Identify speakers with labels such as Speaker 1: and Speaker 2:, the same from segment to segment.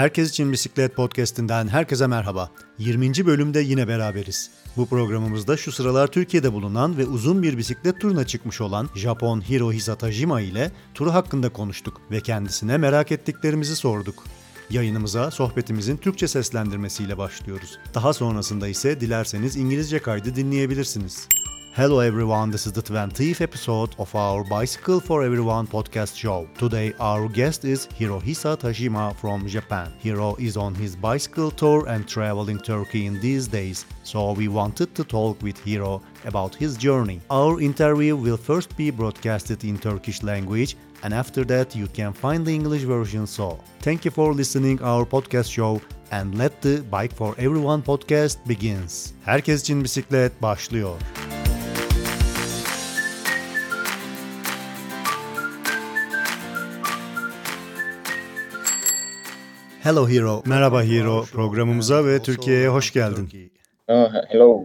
Speaker 1: Herkes için Bisiklet Podcast'inden herkese merhaba. 20. bölümde yine beraberiz. Bu programımızda şu sıralar Türkiye'de bulunan ve uzun bir bisiklet turuna çıkmış olan Japon Hirohisa Tajima ile turu hakkında konuştuk ve kendisine merak ettiklerimizi sorduk. Yayınımıza sohbetimizin Türkçe seslendirmesiyle başlıyoruz. Daha sonrasında ise dilerseniz İngilizce kaydı dinleyebilirsiniz. Hello everyone, this is the 20th episode of our Bicycle for Everyone podcast show. Today our guest is Hirohisa Tajima from Japan. Hiro is on his bicycle tour and traveling Turkey in these days, so we wanted to talk with Hiro about his journey. Our interview will first be broadcasted in Turkish language and after that you can find the English version so. Thank you for listening our podcast show and let the Bike for Everyone podcast begins. Herkes için bisiklet başlıyor. Hello Hero. Merhaba Hero. Programımıza ve Türkiye'ye hoş geldin.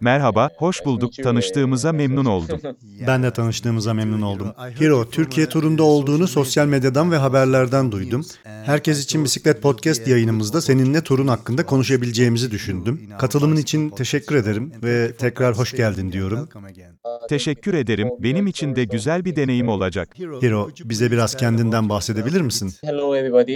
Speaker 2: Merhaba, hoş bulduk. Tanıştığımıza memnun oldum.
Speaker 1: Ben de tanıştığımıza memnun oldum. Hero, Türkiye turunda olduğunu sosyal medyadan ve haberlerden duydum. Herkes için Bisiklet Podcast yayınımızda seninle turun hakkında konuşabileceğimizi düşündüm. Katılımın için teşekkür ederim ve tekrar hoş geldin diyorum.
Speaker 2: Teşekkür ederim. Benim için de güzel bir deneyim olacak.
Speaker 1: Hero, bize biraz kendinden bahsedebilir misin?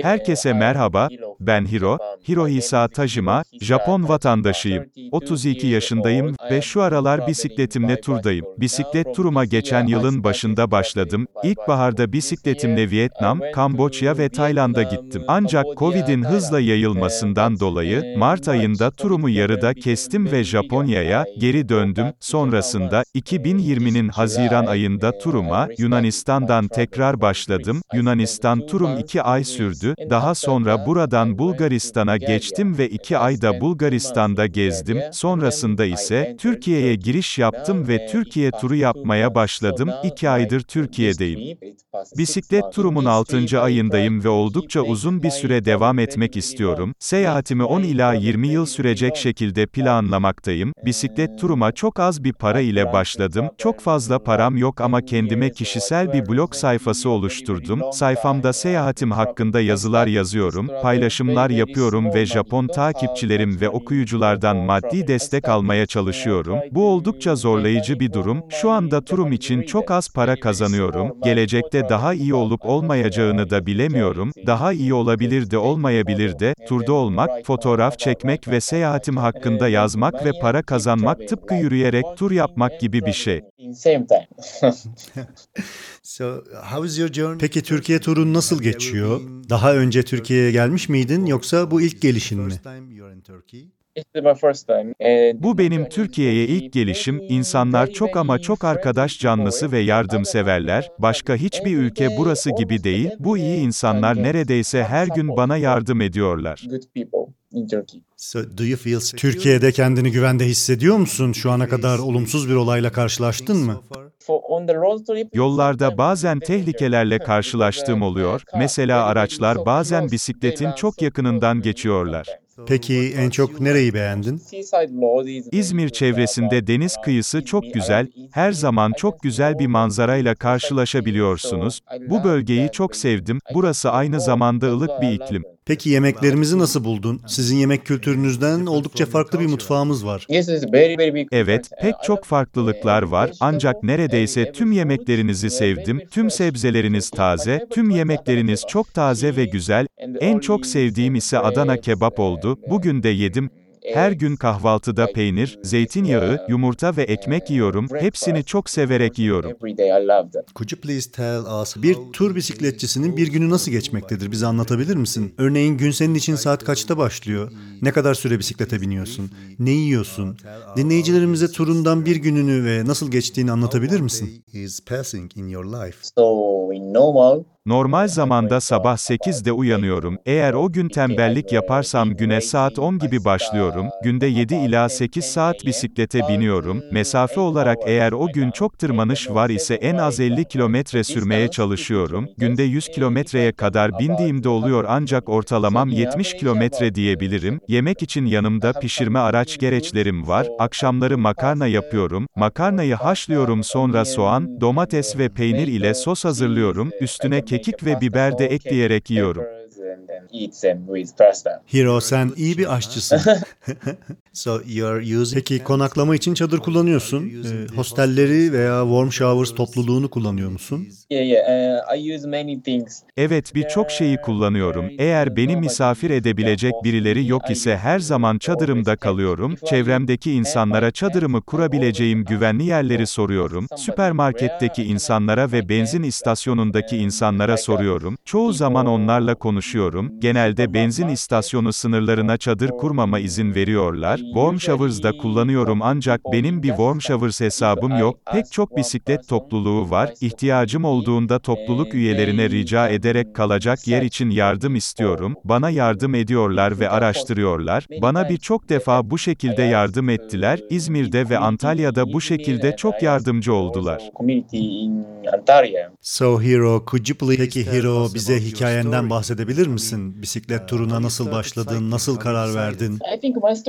Speaker 2: Herkese merhaba. Ben Hiro, Hirohisa Tajima, Japon vatandaşıyım. 32 yaşındayım ve şu aralar bisikletimle turdayım. Bisiklet turuma geçen yılın başında başladım. İlkbaharda bisikletimle Vietnam, Kamboçya ve Tayland'a gittim. Ancak Covid'in hızla yayılmasından dolayı Mart ayında turumu yarıda kestim ve Japonya'ya geri döndüm. Sonrasında 2020'nin Haziran ayında turuma Yunanistan'dan tekrar başladım. Yunanistan turum 2 ay sürdü. Daha sonra buradan Bulgaristan'a geçtim ve 2 ayda Bulgaristan'da gezdim. Sonrasında ise Türkiye'ye giriş yaptım ve Türkiye turu yapmaya başladım. 2 aydır Türkiye'deyim. Bisiklet turumun 6. ayındayım ve oldukça uzun bir süre devam etmek istiyorum. Seyahatimi 10 ila 20 yıl sürecek şekilde planlamaktayım. Bisiklet turuma çok az bir para ile başladım. Çok fazla param yok ama kendime kişisel bir blog sayfası oluşturdum. Sayfamda seyahatim hakkında yazılar yazıyorum, paylaşımlar yapıyorum ve Japon takipçilerim ve okuyuculardan maddi destek almaya çalışıyorum. Bu oldukça zorlayıcı bir durum. Şu anda turum için çok az para kazanıyorum. Gelecekte daha iyi olup olmayacağını da bilemiyorum. Daha iyi olabilir de olmayabilir de. Turda olmak, fotoğraf çekmek ve seyahatim hakkında yazmak ve para kazanmak tıpkı yürüyerek tur yapmak gibi bir şey.
Speaker 3: In same time.
Speaker 1: Peki Türkiye turun nasıl geçiyor? Daha önce Türkiye'ye gelmiş miydin yoksa bu ilk gelişin mi?
Speaker 3: It's my first time. And
Speaker 2: Bu benim Türkiye'ye ilk gelişim, insanlar çok ama çok arkadaş canlısı ve yardımseverler, başka hiçbir ülke burası gibi değil, bu iyi insanlar neredeyse her gün bana yardım ediyorlar.
Speaker 1: Türkiye'de kendini güvende hissediyor musun? Şu ana kadar olumsuz bir olayla karşılaştın mı?
Speaker 2: Yollarda bazen tehlikelerle karşılaştığım oluyor, mesela araçlar bazen bisikletin çok yakınından geçiyorlar.
Speaker 1: Peki en çok nereyi beğendin?
Speaker 2: İzmir çevresinde deniz kıyısı çok güzel, her zaman çok güzel bir manzarayla karşılaşabiliyorsunuz. Bu bölgeyi çok sevdim, burası aynı zamanda ılık bir iklim.
Speaker 1: Peki yemeklerimizi nasıl buldun? Sizin yemek kültürünüzden oldukça farklı bir mutfağımız var.
Speaker 2: Evet, pek çok farklılıklar var, ancak neredeyse tüm yemeklerinizi sevdim, tüm sebzeleriniz taze, tüm yemekleriniz çok taze ve güzel. En çok sevdiğim ise Adana kebap oldu, bugün de yedim. Her gün kahvaltıda peynir, zeytinyağı, yumurta ve ekmek yiyorum, hepsini çok severek yiyorum.
Speaker 1: Could you please tell us bir tur bisikletçisinin bir günü nasıl geçmektedir? Bize anlatabilir misin? Örneğin gün senin için saat kaçta başlıyor? Ne kadar süre bisiklete biniyorsun? Ne yiyorsun? Dinleyicilerimize turundan bir gününü ve nasıl geçtiğini anlatabilir misin?
Speaker 3: So in normal,
Speaker 2: Normal zamanda sabah 8'de uyanıyorum. Eğer o gün tembellik yaparsam güne saat 10 gibi başlıyorum. Günde 7 ila 8 saat bisiklete biniyorum. Mesafe olarak eğer o gün çok tırmanış var ise en az 50 kilometre sürmeye çalışıyorum. Günde 100 kilometreye kadar bindiğimde oluyor ancak ortalamam 70 kilometre diyebilirim. Yemek için yanımda pişirme araç gereçlerim var. Akşamları makarna yapıyorum. Makarnayı haşlıyorum sonra soğan, domates ve peynir ile sos hazırlıyorum. Üstüne kekik ve biber de ekleyerek yiyorum.
Speaker 4: Hiro sen iyi bir aşçısın. so you're using Peki konaklama için çadır kullanıyorsun. Ee, hostelleri veya warm showers topluluğunu kullanıyor musun?
Speaker 3: Yeah, yeah. Uh, I use many things.
Speaker 2: Evet birçok şeyi kullanıyorum. Eğer beni misafir edebilecek birileri yok ise her zaman çadırımda kalıyorum. Çevremdeki insanlara çadırımı kurabileceğim güvenli yerleri soruyorum. Süpermarketteki insanlara ve benzin istasyonundaki insanlara soruyorum. Çoğu zaman onlarla konuşuyorum. Genelde benzin istasyonu sınırlarına çadır kurmama izin veriyorlar. Warm Showers'da kullanıyorum ancak benim bir Warm Showers hesabım yok. Pek çok bisiklet topluluğu var. İhtiyacım olduğunda topluluk üyelerine rica ederek kalacak yer için yardım istiyorum. Bana yardım ediyorlar ve araştırıyorlar. Bana birçok defa bu şekilde yardım ettiler. İzmir'de ve Antalya'da bu şekilde çok yardımcı oldular.
Speaker 4: So Hiro, could you please... Peki Hiro, bize hikayenden bahsedebilir misin? Bisiklet turuna nasıl başladın, nasıl karar verdin?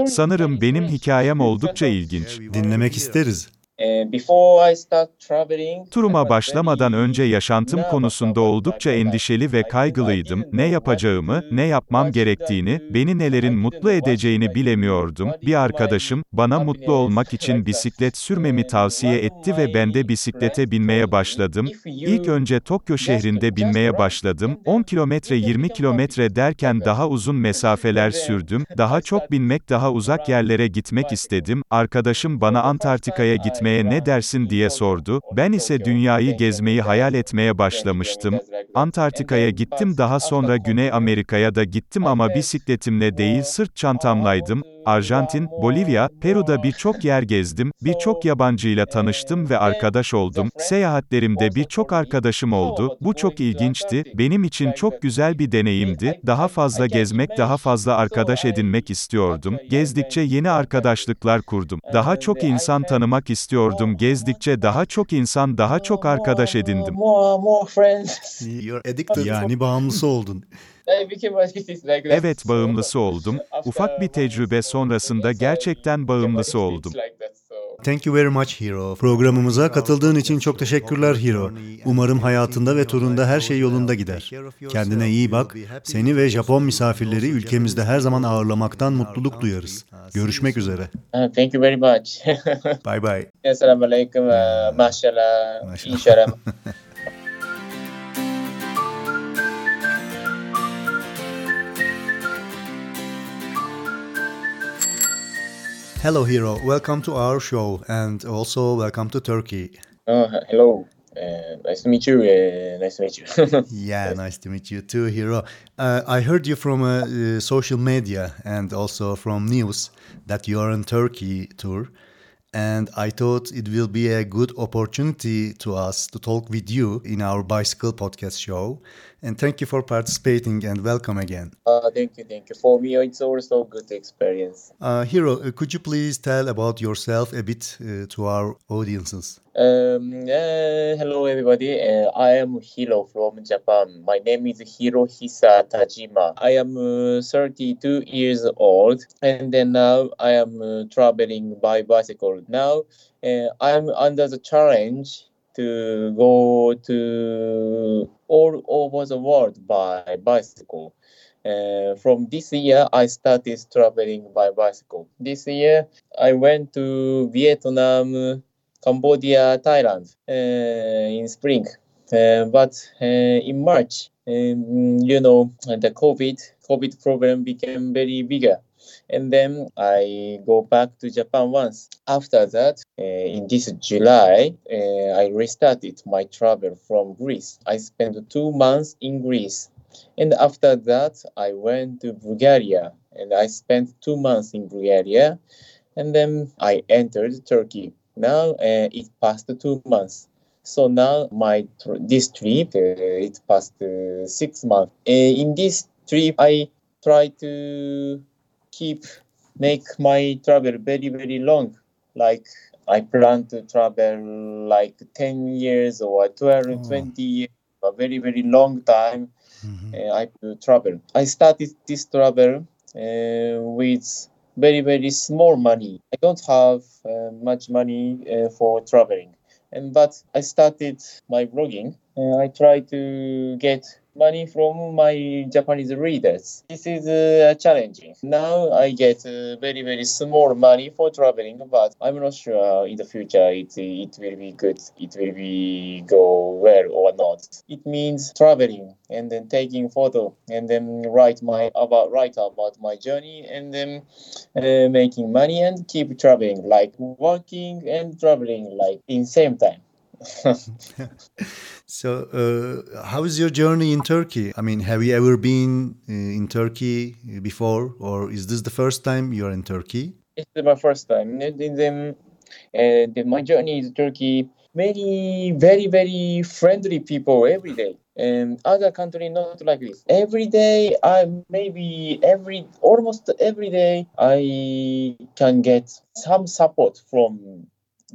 Speaker 2: Sanırım benim hikayem oldukça ilginç.
Speaker 4: Dinlemek isteriz.
Speaker 3: Before I start traveling, I
Speaker 2: Turuma başlamadan önce yaşantım konusunda oldukça endişeli ve kaygılıydım. Ne yapacağımı, ne yapmam gerektiğini, beni nelerin mutlu edeceğini bilemiyordum. Bir arkadaşım, bana mutlu olmak için bisiklet sürmemi tavsiye etti ve ben de bisiklete binmeye başladım. İlk önce Tokyo şehrinde binmeye başladım. 10 kilometre 20 kilometre derken daha uzun mesafeler sürdüm. Daha çok binmek daha uzak yerlere gitmek istedim. Arkadaşım bana Antarktika'ya gitmeye ne dersin diye sordu. Ben ise dünyayı gezmeyi hayal etmeye başlamıştım. Antarktika'ya gittim daha sonra Güney Amerika'ya da gittim ama bisikletimle değil sırt çantamlaydım. Arjantin, Bolivya, Peru'da birçok yer gezdim, birçok yabancıyla tanıştım ve arkadaş oldum. Seyahatlerimde birçok arkadaşım oldu. Bu çok ilginçti. Benim için çok güzel bir deneyimdi. Daha fazla gezmek, daha fazla arkadaş edinmek istiyordum. Gezdikçe yeni arkadaşlıklar kurdum. Daha çok insan tanımak istiyordum. Gezdikçe daha çok insan, daha çok arkadaş edindim.
Speaker 4: Yani bağımlısı oldun.
Speaker 3: That.
Speaker 2: Evet, bağımlısı oldum. Ufak bir tecrübe sonrasında gerçekten bağımlısı oldum.
Speaker 4: Thank you very much Hiro. Programımıza katıldığın için çok teşekkürler Hiro. Umarım hayatında ve turunda her şey yolunda gider. Kendine iyi bak. Seni ve Japon misafirleri ülkemizde her zaman ağırlamaktan mutluluk duyarız. Görüşmek üzere.
Speaker 3: Thank you very much.
Speaker 4: Bye bye.
Speaker 3: Assalamu alaikum. Uh, mashallah.
Speaker 4: Hello Hiro. Welcome to our show and also welcome to Turkey.
Speaker 3: Oh, hello. Uh, nice to meet you. Uh, nice to meet you.
Speaker 4: Yeah, nice to meet you too, Hiro. Uh, I heard you from uh, uh, social media and also from news that you are on Turkey tour. And I thought it will be a good opportunity to us to talk with you in our bicycle podcast show. And thank you for participating and welcome again.
Speaker 3: uh, thank you, thank you. For me, it's also a good experience.
Speaker 4: Uh, Hiro, uh, could you please tell about yourself a bit uh, to our audiences?
Speaker 3: Um, uh, hello, everybody. Uh, I am Hiro from Japan. My name is Hirohisa Tajima. I am uh, 32 years old, and then now I am uh, traveling by bicycle. Now uh, I am under the challenge to go to all over the world by bicycle. Uh, from this year, I started traveling by bicycle. This year, I went to Vietnam, Cambodia, Thailand uh, in spring. Uh, but uh, in March, um, you know, the COVID COVID problem became very bigger. And then I go back to Japan once. After that, uh, in this July, uh, I restarted my travel from Greece. I spent two months in Greece. And after that, I went to Bulgaria and I spent two months in Bulgaria. And then I entered Turkey. Now uh, it passed two months. So now my this trip uh, it passed uh, six months. In this trip, I try to keep make my travel very very long. Like I plan to travel like ten years or 12,
Speaker 4: Oh.
Speaker 3: 20 years, a very very long time. Uh, I travel. I started this travel uh, with very very small money. I don't have uh, much money uh, for traveling, and but I started my blogging. I try to get money from my Japanese readers. This is uh, challenging. Now I get uh, very very small money for traveling, but I'm not sure in the future it it will be good. It will be go well or not. It means traveling and then taking photo and then write my about write about my journey and then uh, making money and keep traveling like working and traveling like in same time.
Speaker 4: so, uh, how is your journey in Turkey? I mean, have you ever been uh, in Turkey before, or is this the first time you are in Turkey?
Speaker 3: It's my first time. And then, uh, my journey in Turkey, many very very friendly people every day. And other country not like this. Every day, I maybe every almost every day, I can get some support from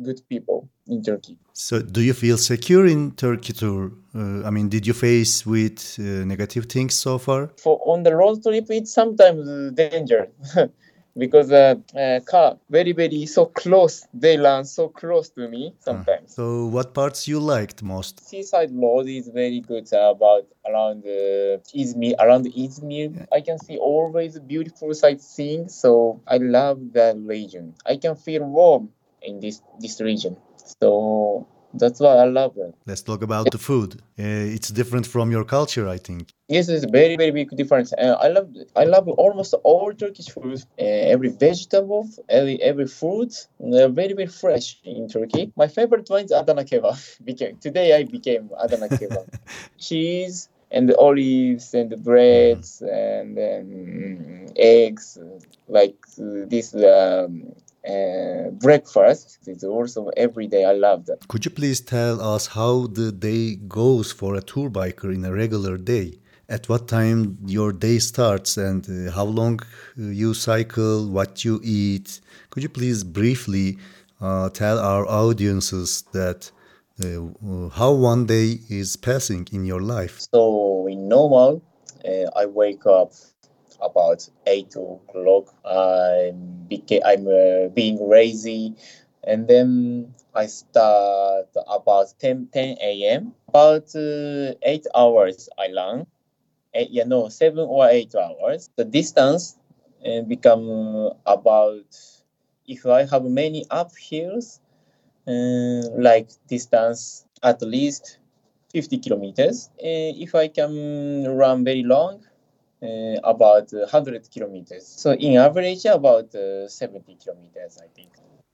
Speaker 3: good people in Turkey.
Speaker 4: So, do you feel secure in Turkey too? Uh, I mean, did you face with uh, negative things so far?
Speaker 3: For on the road trip, it's sometimes danger. because uh, uh, car very very so close they land so close to me sometimes
Speaker 4: so what parts you liked most
Speaker 3: seaside road is very good uh, about around uh, izmir around izmir yeah. i can see always beautiful sightseeing so i love that region i can feel warm in this this region. So that's why I love it.
Speaker 4: Let's talk about the food. Uh, it's different from your culture, I think.
Speaker 3: Yes, it's very very big difference. Uh, I love I love almost all Turkish food. Uh, every vegetable, every every fruit, they're very very fresh in Turkey. My favorite one is Adana kebab. became today I became Adana kebab. Cheese and the olives and the breads mm. and then eggs like uh, this um, uh, breakfast It's also every day. I love that.
Speaker 4: Could you please tell us how the day goes for a tour biker in a regular day? At what time your day starts and uh, how long uh, you cycle, what you eat? Could you please briefly uh, tell our audiences that uh, how one day is passing in your life?
Speaker 3: So in normal, uh, I wake up about eight o'clock. I'm beca- I'm uh, being lazy, and then I start about 10, 10 a.m. About uh, eight hours I run. Eight, yeah, no, seven or eight hours. The distance uh, become about if I have many uphills, uh, like distance at least 50 kilometers. Uh, if I can run very long, uh, about 100 kilometers. So in average, about uh, 70 kilometers, I think.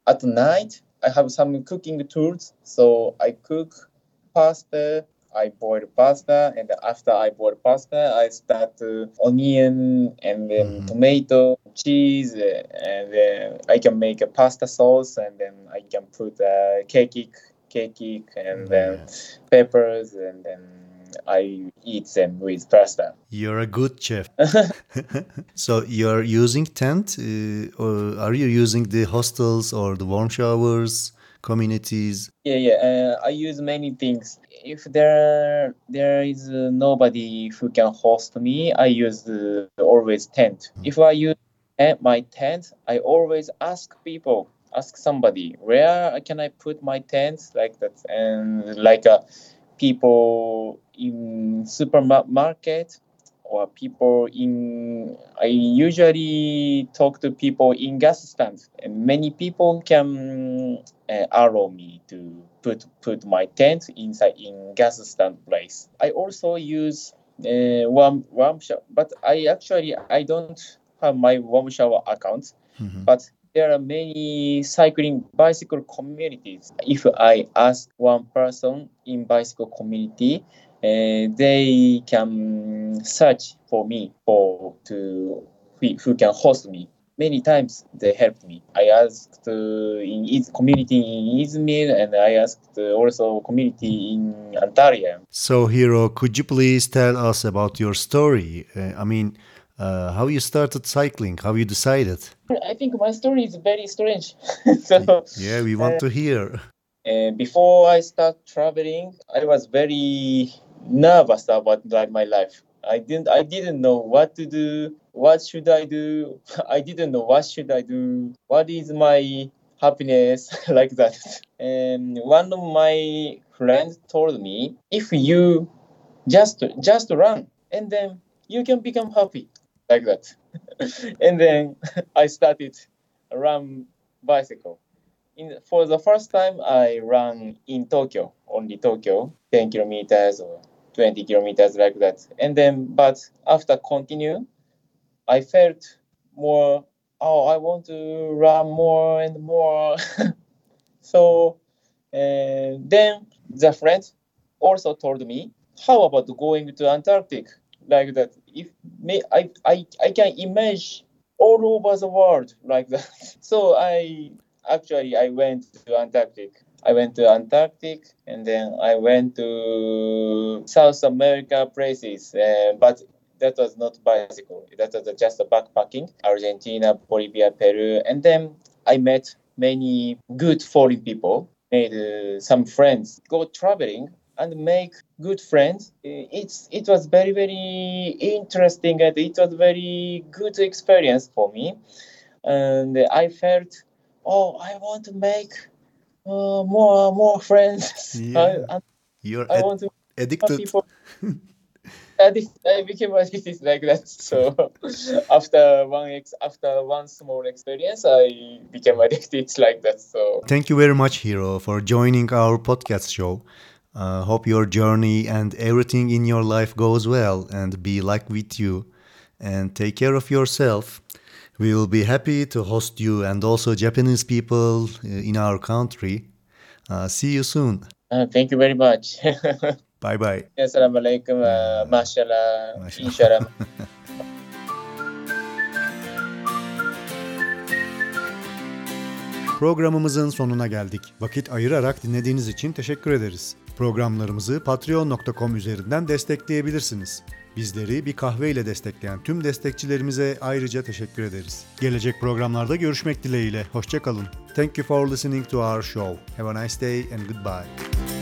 Speaker 3: At night, I have some cooking tools. So I cook pasta, I boil pasta, and after I boil pasta, I start uh, onion and then mm-hmm. tomato, cheese, and then I can make a pasta sauce, and then I can put uh, cake, cake, and then peppers, and then I eat them with pasta.
Speaker 4: You're a good chef. so you're using tent, uh, or are you using the hostels or the warm showers? communities
Speaker 3: yeah yeah uh, i use many things if there there is uh, nobody who can host me i use uh, always tent mm. if i use my tent i always ask people ask somebody where can i put my tent like that and like a people in supermarket or people in i usually talk to people in gas stands and many people can uh, allow me to put put my tent inside in gas stand place i also use uh, warm warm shower but i actually i don't have my warm shower account mm-hmm. but there are many cycling bicycle communities. If I ask one person in bicycle community, uh, they can search for me for to who can host me. Many times they helped me. I asked uh, in his community in Izmir and I asked uh, also community in Antalya.
Speaker 4: So, Hiro, could you please tell us about your story? Uh, I mean, uh, how you started cycling, how you decided.
Speaker 3: I think my story is very strange. so,
Speaker 4: yeah, we want uh, to hear.
Speaker 3: Uh, before I start traveling, I was very nervous about my life. I didn't I didn't know what to do. What should I do? I didn't know what should I do. What is my happiness like that? And one of my friends told me, if you just just run and then you can become happy like that and then i started run bicycle in for the first time i ran in tokyo only tokyo 10 kilometers or 20 kilometers like that. And then but after continue i felt more oh i want to run more and more. So and then the friend also told me how about going to antarctic? Like that if may i i, I can imagine all over the world like that. So i actually i went to antarctic i went to antarctic and then i went to south america places uh, but that was not bicycle. That was just backpacking argentina bolivia peru and then i met many good foreign people made uh, some friends. Go traveling and make good friends. It's it was very very interesting and it was very good experience for me. And i felt oh i want to make uh, more more friends
Speaker 4: Yeah.
Speaker 3: I,
Speaker 4: You're
Speaker 3: I
Speaker 4: ad-
Speaker 3: want to
Speaker 4: addicted.
Speaker 3: people addict, I became addicted like that. So after one ex, after one small experience, I became addicted like that. So
Speaker 4: Thank you very much, Hiro, for joining our podcast show. Uh, hope your journey and everything in your life goes well and be like with you. And take care of yourself. We will be happy to host you and also Japanese people uh, in our country. Uh, see you soon.
Speaker 3: uh, thank you very much.
Speaker 4: Bye bye.
Speaker 3: Assalamualaikum, uh, mashallah,
Speaker 4: Mashallah.
Speaker 3: inshallah.
Speaker 4: Programımızın sonuna geldik. Vakit ayırarak dinlediğiniz için teşekkür ederiz. Programlarımızı patreon.com üzerinden destekleyebilirsiniz. Bizleri bir kahve ile destekleyen tüm destekçilerimize ayrıca teşekkür ederiz. Gelecek programlarda görüşmek dileğiyle. Hoşçakalın. Thank you for listening to our show. Have a nice day and goodbye.